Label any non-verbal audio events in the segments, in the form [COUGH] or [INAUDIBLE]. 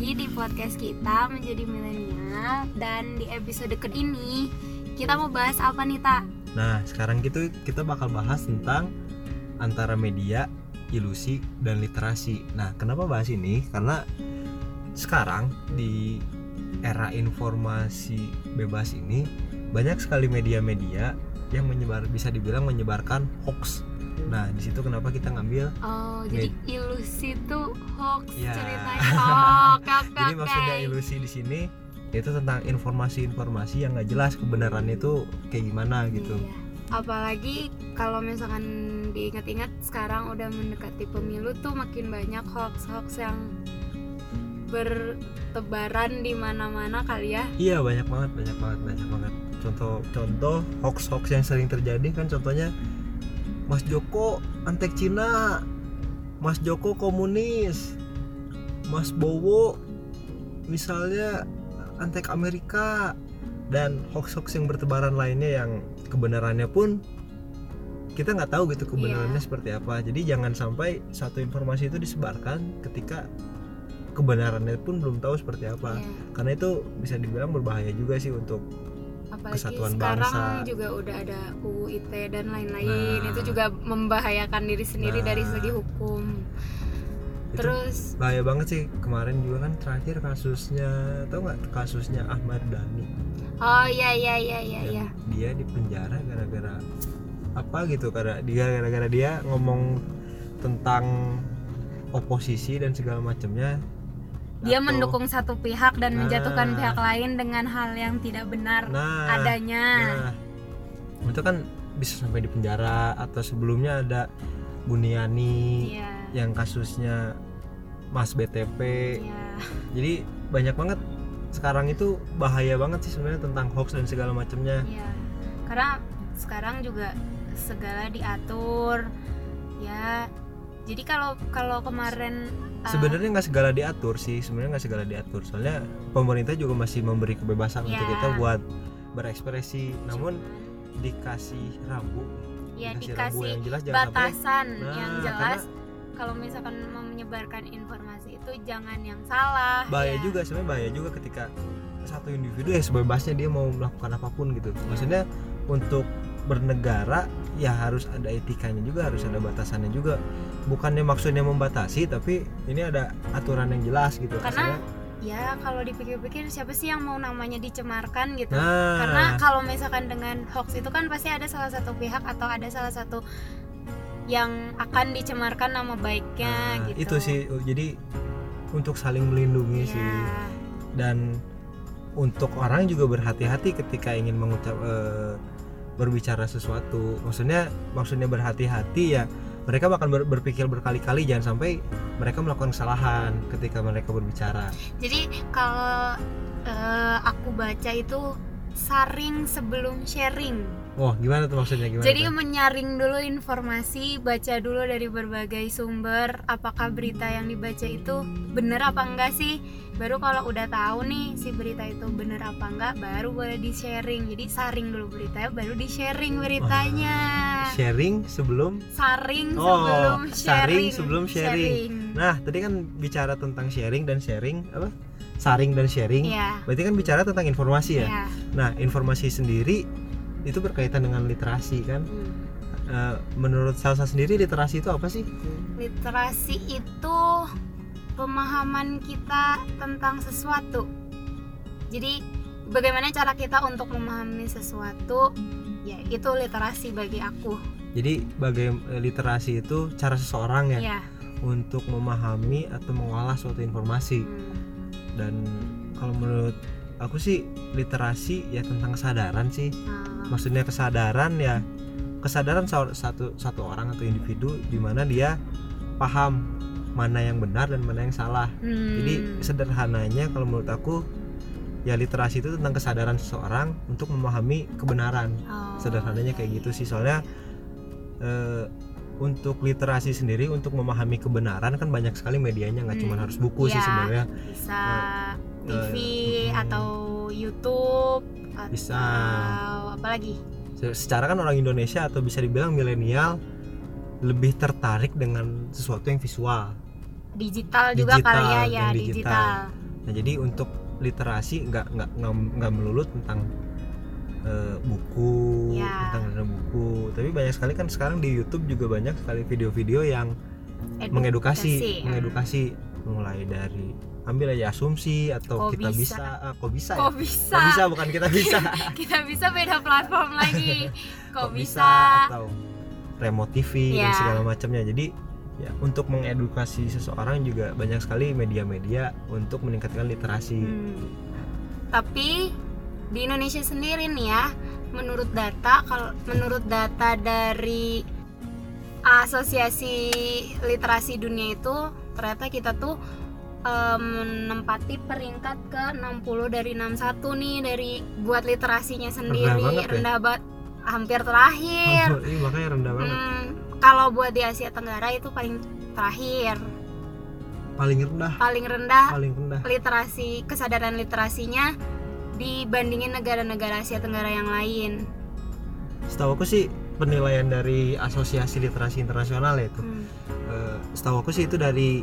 lagi di podcast kita menjadi milenial dan di episode ke ini kita mau bahas apa nih tak? Nah, sekarang gitu kita bakal bahas tentang antara media, ilusi, dan literasi. Nah, kenapa bahas ini? Karena sekarang di era informasi bebas ini banyak sekali media-media yang menyebar bisa dibilang menyebarkan hoax. Nah, di situ kenapa kita ngambil Oh, jadi ilusi tuh hoax Ya. ceritanya. Oh, kakak. Jadi maksudnya ilusi di sini itu tentang informasi-informasi yang nggak jelas kebenarannya itu kayak gimana gitu. Iya. Apalagi kalau misalkan diingat-ingat sekarang udah mendekati pemilu tuh makin banyak hoax-hoax yang bertebaran di mana-mana kali ya. Iya banyak banget, banyak banget, banyak banget. Contoh-contoh hoax-hoax yang sering terjadi kan contohnya Mas Joko antek Cina, Mas Joko komunis, Mas Bowo misalnya antek Amerika dan hoax-hoax yang bertebaran lainnya yang kebenarannya pun kita nggak tahu gitu kebenarannya Iya. seperti apa. Jadi jangan sampai satu informasi itu disebarkan ketika kebenarannya pun belum tahu seperti apa Iya. karena itu bisa dibilang berbahaya juga sih untuk Apalagi Kesatuan sekarang bangsa. juga udah ada UU ITE dan lain-lain. Nah. Itu juga membahayakan diri sendiri Nah. dari segi hukum. Itu Terus bahaya banget sih kemarin juga kan terakhir kasusnya tau nggak kasusnya Ahmad Dhani oh iya iya iya iya iya. dia di penjara gara-gara apa gitu karena dia gara-gara dia ngomong tentang oposisi dan segala macamnya Dia Atau- mendukung satu pihak dan Nah. menjatuhkan pihak lain dengan hal yang tidak benar nah adanya. nah itu kan bisa sampai di penjara atau sebelumnya ada Buniani Iya. Yang kasusnya Mas BTP Iya. jadi banyak banget sekarang itu bahaya banget sih sebenarnya tentang hoax dan segala macamnya Iya. Karena sekarang juga segala diatur. Ya. Jadi kalau kalau kemarin uh, sebenarnya nggak segala diatur sih sebenarnya nggak segala diatur soalnya pemerintah juga masih memberi kebebasan untuk Ya. kita buat berekspresi namun dikasih rambu ya rambu dikasih yang jelas sampai batasan Nah, yang jelas kalau misalkan mau menyebarkan informasi itu jangan yang salah bahaya ya. juga sebenarnya bahaya juga ketika satu individu ya sebebasnya dia mau melakukan apa pun gitu. Maksudnya untuk bernegara ya harus ada etikanya juga harus ada batasannya juga. Bukannya maksudnya membatasi tapi ini ada aturan yang jelas gitu. Karena- Maksudnya, ya kalau dipikir-pikir siapa sih yang mau namanya dicemarkan gitu? Nah. Karena kalau misalkan dengan hoax itu kan pasti ada salah satu pihak atau ada salah satu yang akan dicemarkan nama baiknya Nah, gitu. itu sih. Jadi untuk saling melindungi Iya. sih. Dan untuk orang juga berhati-hati ketika ingin mengucap eh, berbicara sesuatu. Maksudnya maksudnya berhati-hati ya mereka bakal ber- berpikir berkali-kali. Jangan sampai mereka melakukan kesalahan ketika mereka berbicara. Jadi kalau eh, aku baca itu saring sebelum sharing oh gimana tuh maksudnya gimana Jadi tuh? menyaring dulu informasi, baca dulu dari berbagai sumber, apakah berita yang dibaca itu benar apa enggak sih? Baru kalau udah tahu nih si berita itu benar apa enggak, baru boleh di sharing. Jadi saring dulu beritanya, baru di sharing beritanya. sharing sebelum Saring Oh, sebelum saring sharing. sebelum sharing. nah tadi kan bicara tentang sharing dan sharing apa saring dan sharing Iya. berarti kan bicara tentang informasi ya Iya. Nah, informasi sendiri itu berkaitan dengan literasi kan. Hmm. Eh, menurut Salsa sendiri literasi itu apa sih? Literasi itu pemahaman kita tentang sesuatu. Jadi bagaimana cara kita untuk memahami sesuatu? Ya, itu literasi bagi aku. Jadi bagaimana literasi itu cara seseorang ya Ya. untuk memahami atau mengolah suatu informasi. Hmm. Dan kalau menurut aku sih literasi ya tentang kesadaran sih. Nah, Maksudnya kesadaran ya kesadaran sa- satu satu orang atau individu di mana dia paham mana yang benar dan mana yang salah. hmm. Jadi sederhananya kalau menurut aku ya literasi itu tentang kesadaran seseorang untuk memahami kebenaran. Oh, Sederhananya kayak gitu sih soalnya eh, untuk literasi sendiri untuk memahami kebenaran kan banyak sekali medianya nggak cuma Hmm, harus buku sih iya. sebenarnya. bisa TV hmm. atau YouTube atau Bisa. apa lagi? Se- Secara kan orang Indonesia atau bisa dibilang milenial lebih tertarik dengan sesuatu yang visual. digital juga Digital, kali ya ya digital. digital. Nah jadi untuk literasi nggak nggak nggak melulu tentang eh, buku Ya. tentang tentang buku, tapi banyak sekali kan sekarang di YouTube juga banyak sekali video-video yang Edukasi. mengedukasi, Hmm. mengedukasi mulai dari ambil aja asumsi atau Kok kita bisa? bisa, ah, kok bisa ya? Kok bisa? Kok bisa bukan kita bisa. [LAUGHS] Kita bisa beda platform lagi. [LAUGHS] Kok, bisa? atau remote TV dan Ya. segala macamnya. Jadi ya untuk mengedukasi seseorang juga banyak sekali media-media untuk meningkatkan literasi. Hmm. Tapi di Indonesia sendiri nih ya, menurut data kalau menurut data dari Asosiasi Literasi Dunia itu ternyata kita tuh em, menempati peringkat ke 60 dari 61 nih dari buat literasinya sendiri banget ya? rendah banget hampir terakhir. [LAUGHS] Iya, makanya rendah banget. Hmm, kalau buat di Asia Tenggara itu paling terakhir, Paling rendah, paling rendah paling rendah. literasi kesadaran literasinya dibandingin negara-negara Asia Tenggara yang lain. Setahu aku sih penilaian dari Asosiasi Literasi Internasional ya itu. Hmm. Eh, setahu aku sih itu dari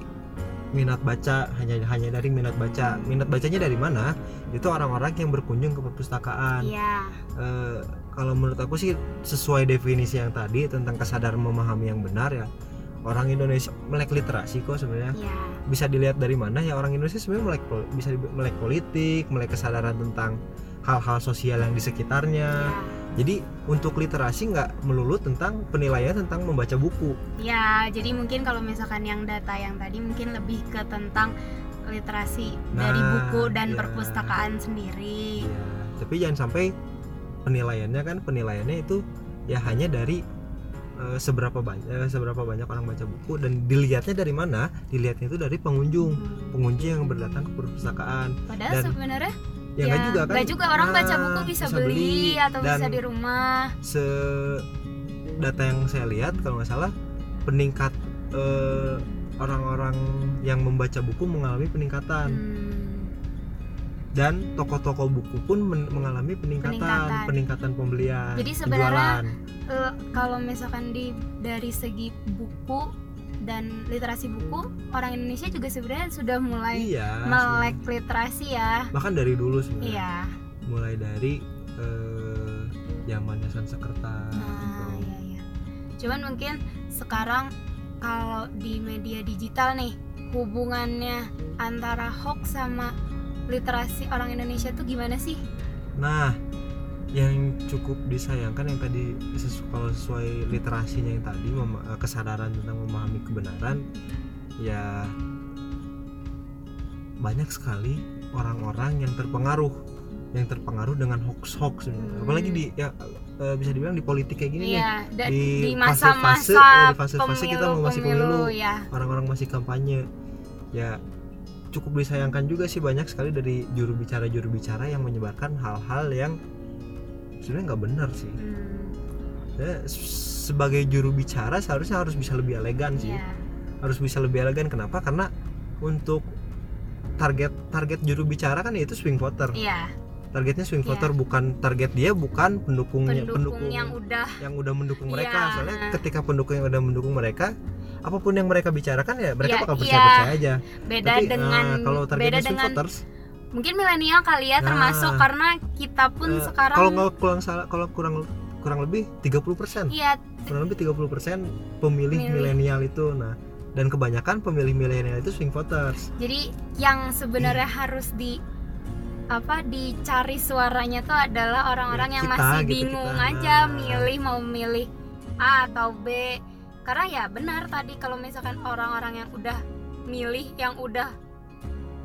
minat baca hanya hanya dari minat baca. Minat bacanya dari mana? Itu orang-orang yang berkunjung ke perpustakaan. Iya, Eh, kalau menurut aku sih sesuai definisi yang tadi tentang kesadaran memahami yang benar ya orang Indonesia melek literasi kok sebenarnya iya. bisa dilihat dari mana ya orang Indonesia sebenarnya melek bisa melek politik melek kesadaran tentang hal-hal sosial yang di sekitarnya iya. jadi untuk literasi nggak melulu tentang penilaian tentang membaca buku Ya, jadi mungkin kalau misalkan yang data yang tadi mungkin lebih ke tentang literasi dari Nah, buku dan iya. perpustakaan sendiri. Ya, tapi jangan sampai penilaiannya kan penilaiannya itu ya hanya dari eh, seberapa banyak seberapa banyak orang baca buku dan dilihatnya dari mana? Dilihatnya itu dari pengunjung. Hmm. pengunjung yang berdatang ke perpustakaan. Padahal dan- sebenarnya ya nggak juga kan? nggak juga. Orang baca Nah, buku bisa, beli, atau dan bisa di rumah. se data yang saya lihat kalau nggak salah peningkat eh, orang-orang yang membaca buku mengalami peningkatan. Hmm. Dan toko-toko buku pun men- mengalami peningkatan Peningkatan. peningkatan pembelian Jadi sebenarnya penjualan. Eh, kalau misalkan di dari segi buku dan literasi buku, orang Indonesia juga sebenarnya sudah mulai iya melek sebenarnya. literasi ya. bahkan dari dulu sebenarnya Iya. mulai dari eh, zamannya Sanskerta Nah, gitu. iya iya. Cuman mungkin sekarang kalau di media digital nih hubungannya antara hoax sama literasi orang Indonesia tuh gimana sih? Nah, yang cukup disayangkan yang tadi sesu- kalau sesuai literasinya yang tadi eh, kesadaran tentang memahami kebenaran ya banyak sekali orang-orang yang terpengaruh yang terpengaruh dengan hoax-hoax Hmm. apalagi di ya eh, bisa dibilang di politik kayak gini nih Iya, da- di fase-fase, masa-masa eh, di fase-fase kita mau masih pemilu, pemilu. ya. orang-orang masih kampanye ya cukup disayangkan juga sih banyak sekali dari juru bicara juru bicara yang menyebarkan hal-hal yang sebenarnya nggak benar sih. Hmm, ya, sebagai juru bicara seharusnya harus bisa lebih elegan sih. Iya. harus bisa lebih elegan kenapa? Karena untuk target target juru bicara kan itu swing voter. Iya, targetnya swing Iya. voter bukan target dia bukan pendukungnya pendukung yang udah yang udah mendukung mereka. Iya. soalnya ketika pendukung yang udah mendukung mereka apa pun yang mereka bicarakan ya mereka Iya, bakal percaya percaya aja. Beda Tapi, dengan nah, kalau beda dengan voters mungkin milenial kali ya Nah. termasuk karena kita pun eh, sekarang kalau nggak kurang salah kalau kurang kurang lebih 30% iya. Kurang lebih 30% pemilih Milih. milenial itu nah. Dan kebanyakan pemilih milenial itu swing voters. Jadi yang sebenarnya harus di apa dicari suaranya tuh adalah orang-orang Ya, yang kita masih gitu, bingung kita. aja Nah. milih mau milih A atau B karena ya benar tadi kalau misalkan orang-orang yang udah milih yang udah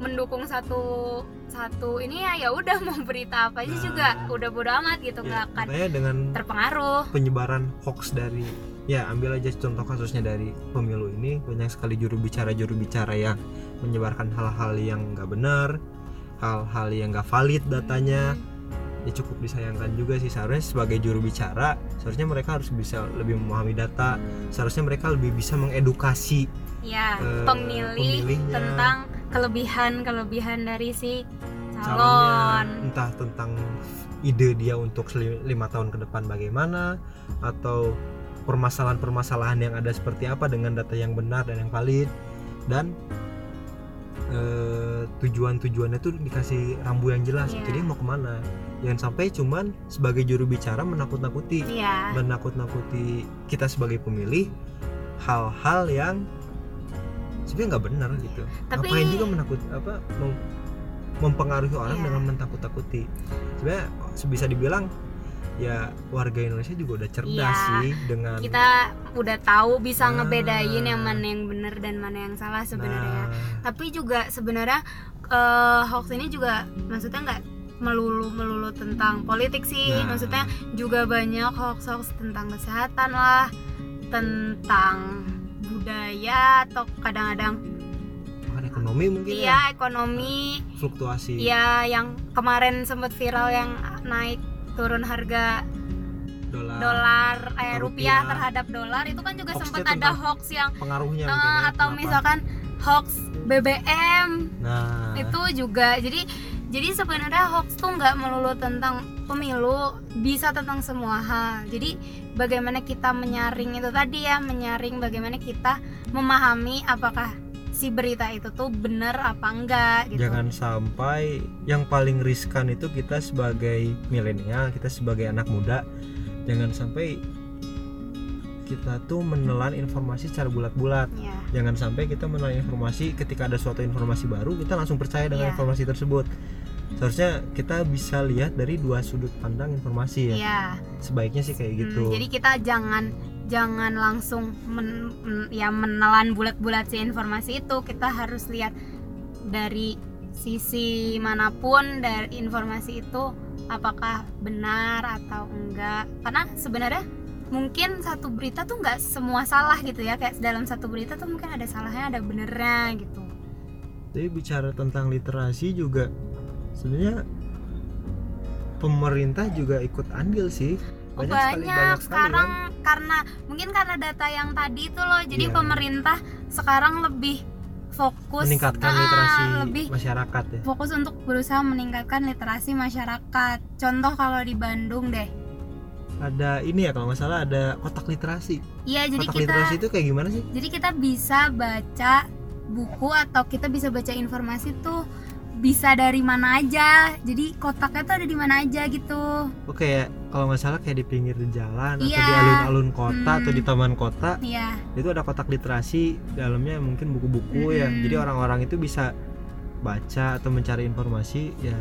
mendukung satu satu ini ya ya udah mau berita apa aja Nah. juga udah bodo amat gitu nggak ya, akan dengan terpengaruh. penyebaran hoax dari ya ambil aja contoh kasusnya dari pemilu ini banyak sekali juru bicara juru bicara yang menyebarkan hal-hal yang nggak benar hal-hal yang nggak valid datanya ya cukup disayangkan juga sih. Seharusnya sebagai juru bicara seharusnya mereka harus bisa lebih memahami data. Seharusnya mereka lebih bisa mengedukasi ya eh, pemilih pemilihnya. tentang kelebihan kelebihan dari si calonnya calon. Entah tentang ide dia untuk lima tahun ke depan bagaimana atau permasalahan-permasalahan yang ada seperti apa dengan data yang benar dan yang valid. Dan eh, tujuan-tujuannya tuh dikasih rambu yang jelas Iya. jadi mau ke mana jangan sampai cuman sebagai juru bicara menakut-nakuti iya menakut-nakuti kita sebagai pemilih hal-hal yang sebenarnya nggak benar gitu Tapi- ngapain juga menakut apa mem- mempengaruhi orang Iya. dengan mentakut-takuti sebenarnya bisa dibilang ya warga Indonesia juga udah cerdas Iya. sih dengan kita udah tahu bisa Nah. ngebedain yang mana yang benar dan mana yang salah sebenarnya Nah, tapi juga sebenarnya eh, hoax ini juga maksudnya nggak melulu melulu tentang politik sih. Nah. maksudnya juga banyak hoax hoax tentang kesehatan lah tentang budaya atau kadang-kadang bahkan ekonomi mungkin ya? iya ekonomi. Fluktuasi. Iya yang kemarin sempat viral yang naik turun harga dolar, dolar eh rupiah rupiah. terhadap dolar. Itu kan juga sempat ada hoax yang pengaruhnya mungkin ya, atau kenapa. misalkan hoax BBM nah. Itu juga jadi jadi sebenarnya hoax tuh nggak melulu tentang pemilu bisa tentang semua hal. Jadi bagaimana kita menyaring itu tadi ya menyaring bagaimana kita memahami apakah si berita itu tuh benar apa enggak gitu. Jangan sampai yang paling riskan itu kita sebagai milenial kita sebagai anak muda jangan sampai kita tuh menelan informasi secara bulat-bulat. Ya jangan sampai kita menelan informasi ketika ada suatu informasi baru kita langsung percaya dengan Iya. informasi tersebut. Seharusnya kita bisa lihat dari dua sudut pandang informasi ya. Iya. sebaiknya sih kayak gitu. Hmm, jadi kita jangan jangan langsung men- ya menelan bulat-bulat si informasi itu. Kita harus lihat dari sisi mana pun dari informasi itu apakah benar atau enggak. Karena sebenarnya mungkin satu berita tuh nggak semua salah gitu ya kayak dalam satu berita tuh mungkin ada salahnya ada benernya gitu Jadi bicara tentang literasi juga sebenarnya pemerintah juga ikut andil sih. Oh, Banyak, sekali, banyak, banyak sekali sekarang kan. karena mungkin karena data yang tadi itu loh jadi Iya. pemerintah sekarang lebih fokus meningkatkan Ah, literasi lebih masyarakat ya. fokus untuk berusaha meningkatkan literasi masyarakat contoh kalau di Bandung deh Ada ini ya kalau nggak salah ada kotak literasi. iya jadi kotak kita literasi itu kayak gimana sih? jadi kita bisa baca buku atau kita bisa baca informasi tuh bisa dari mana aja jadi kotaknya tuh ada di mana aja gitu Oke ya kalau nggak salah kayak di pinggir jalan atau Iya. di alun-alun kota Hmm. atau di taman kota iya itu ada kotak literasi dalamnya mungkin buku-buku ya. Mm-mm. Jadi orang-orang itu bisa baca atau mencari informasi ya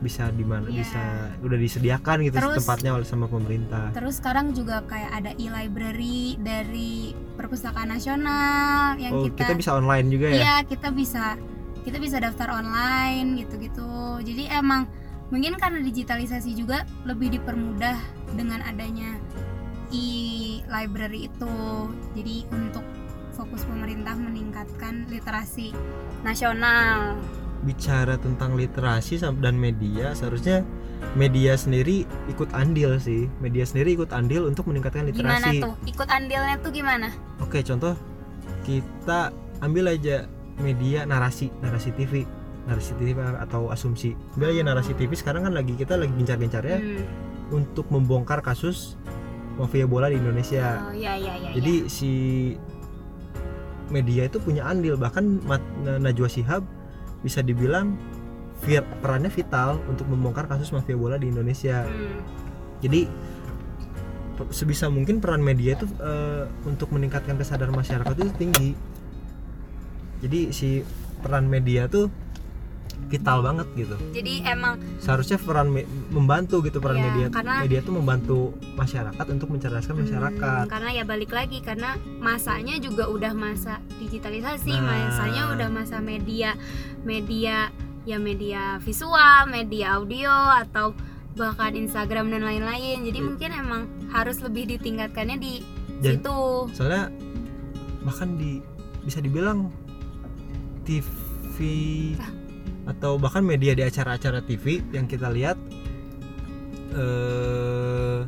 bisa di mana Iya. bisa udah disediakan gitu Terus- tempatnya oleh sama pemerintah. Terus sekarang juga kayak ada e-library dari Perpustakaan Nasional yang Oh, kita, kita bisa online juga ya? Iya, kita bisa kita bisa daftar online gitu-gitu. Jadi emang mungkin karena digitalisasi juga lebih dipermudah dengan adanya e-library itu. Jadi untuk fokus pemerintah meningkatkan literasi nasional. Bicara tentang literasi dan media, seharusnya media sendiri ikut andil sih. Media sendiri ikut andil untuk meningkatkan Gimana literasi. tuh? Ikut andilnya tuh gimana? Oke, contoh kita ambil aja media narasi, narasi TV, narasi TV atau asumsi. Ambil aja narasi TV sekarang kan lagi kita lagi gencar-gencarnya Hmm. untuk membongkar kasus mafia bola di Indonesia. Oh, iya iya iya. Jadi si media itu punya andil bahkan Najwa Shihab bisa dibilang perannya vital untuk membongkar kasus mafia bola di Indonesia. Hmm. Jadi sebisa mungkin peran media itu eh, untuk meningkatkan kesadaran masyarakat itu tinggi. Jadi si peran media tuh vital banget gitu. Jadi emang Seharusnya peran me- membantu gitu peran Iya, media. karena- Media tuh membantu masyarakat untuk mencerdaskan Hmm, masyarakat. karena ya balik lagi karena masanya juga udah masa digitalisasi, Nah. masanya udah masa media media ya media visual, media audio atau bahkan Instagram dan lain-lain. Jadi Iya. mungkin emang harus lebih ditingkatkannya di Dan- situ. soalnya bahkan di bisa dibilang TV atau bahkan media di acara-acara TV yang kita lihat eh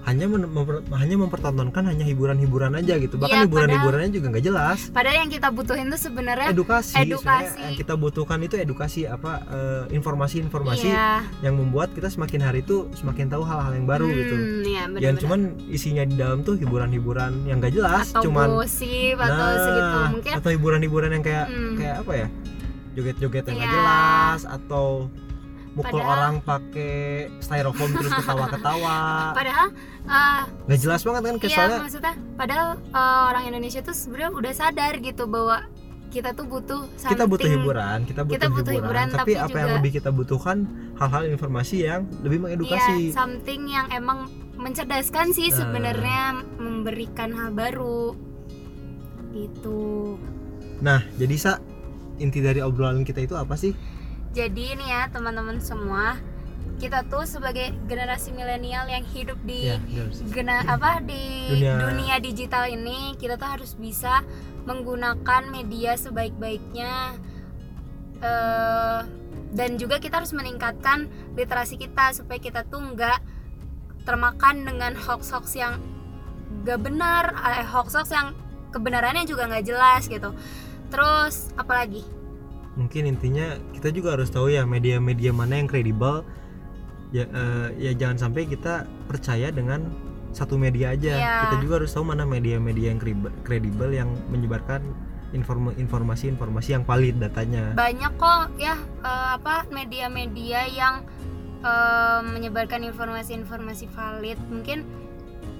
hanya memper- hanya mempertontonkan hanya hiburan-hiburan aja gitu bahkan Iya, hiburan-hiburannya juga nggak jelas padahal yang kita butuhin tuh sebenarnya edukasi Edukasi. yang kita butuhkan itu edukasi apa eh, informasi-informasi iya yang membuat kita semakin hari itu semakin tahu hal-hal yang baru gitu Hmm, iya, yang benar-benar. cuman isinya di dalam tuh hiburan-hiburan yang gak jelas atau cuman gosip atau segitu mungkin atau hiburan-hiburan yang kayak Hmm. kayak apa ya joget-joget yang gak Iya. jelas atau mukul Padahal- orang pakai styrofoam terus ketawa-ketawa [LAUGHS] padahal eh, nggak jelas banget kan kayak iya soalnya maksudnya padahal eh, orang Indonesia tuh sebenarnya udah sadar gitu bahwa kita tuh butuh kita butuh something. hiburan kita butuh, Kita butuh hiburan, tapi, tapi apa yang lebih kita butuhkan hal-hal informasi yang lebih mengedukasi Iya, something yang emang mencerdaskan sih Nah. sebenarnya memberikan hal baru gitu nah jadi sa inti dari obrolan kita itu apa sih? Jadi nih ya teman-teman semua kita tuh sebagai generasi milenial yang hidup di ya gena apa di Dunia- dunia. digital ini kita tuh harus bisa menggunakan media sebaik-baiknya eh, dan juga kita harus meningkatkan literasi kita supaya kita tuh nggak termakan dengan hoax-hoax yang gak benar eh, hoax-hoax yang kebenarannya juga nggak jelas gitu terus apalagi mungkin intinya kita juga harus tahu ya media-media mana yang kredibel. Ya eh, ya jangan sampai kita percaya dengan satu media aja. Iya. kita juga harus tahu mana media-media yang kredibel- yang menyebarkan inform- informasi-informasi yang valid datanya. Banyak kok ya eh, apa media-media yang eh, menyebarkan informasi-informasi valid. Mungkin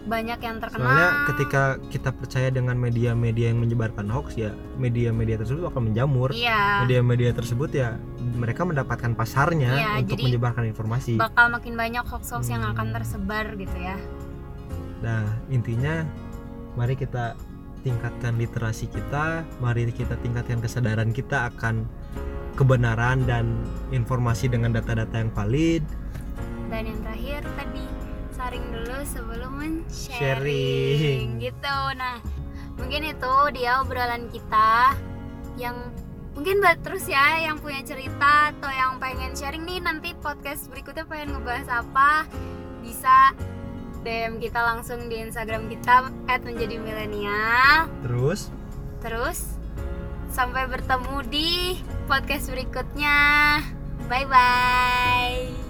banyak yang terkenal. Soalnya ketika kita percaya dengan media-media yang menyebarkan hoax ya media-media tersebut akan menjamur. Iya. Media-media tersebut ya mereka mendapatkan pasarnya Iya, untuk jadi menyebarkan informasi. bakal makin banyak hoax-hoax yang Hmm. akan tersebar gitu ya. Nah, intinya mari kita tingkatkan literasi kita, mari kita tingkatkan kesadaran kita akan kebenaran dan informasi dengan data-data yang valid. dan yang terakhir tadi saring dulu sebelum men-sharing. Sharing. gitu. Nah mungkin itu dia obrolan kita yang mungkin buat terus ya yang punya cerita atau yang pengen sharing nih nanti podcast berikutnya pengen ngebahas apa bisa DM kita langsung di Instagram kita menjadi milenial. Terus, terus sampai bertemu di podcast berikutnya. Bye bye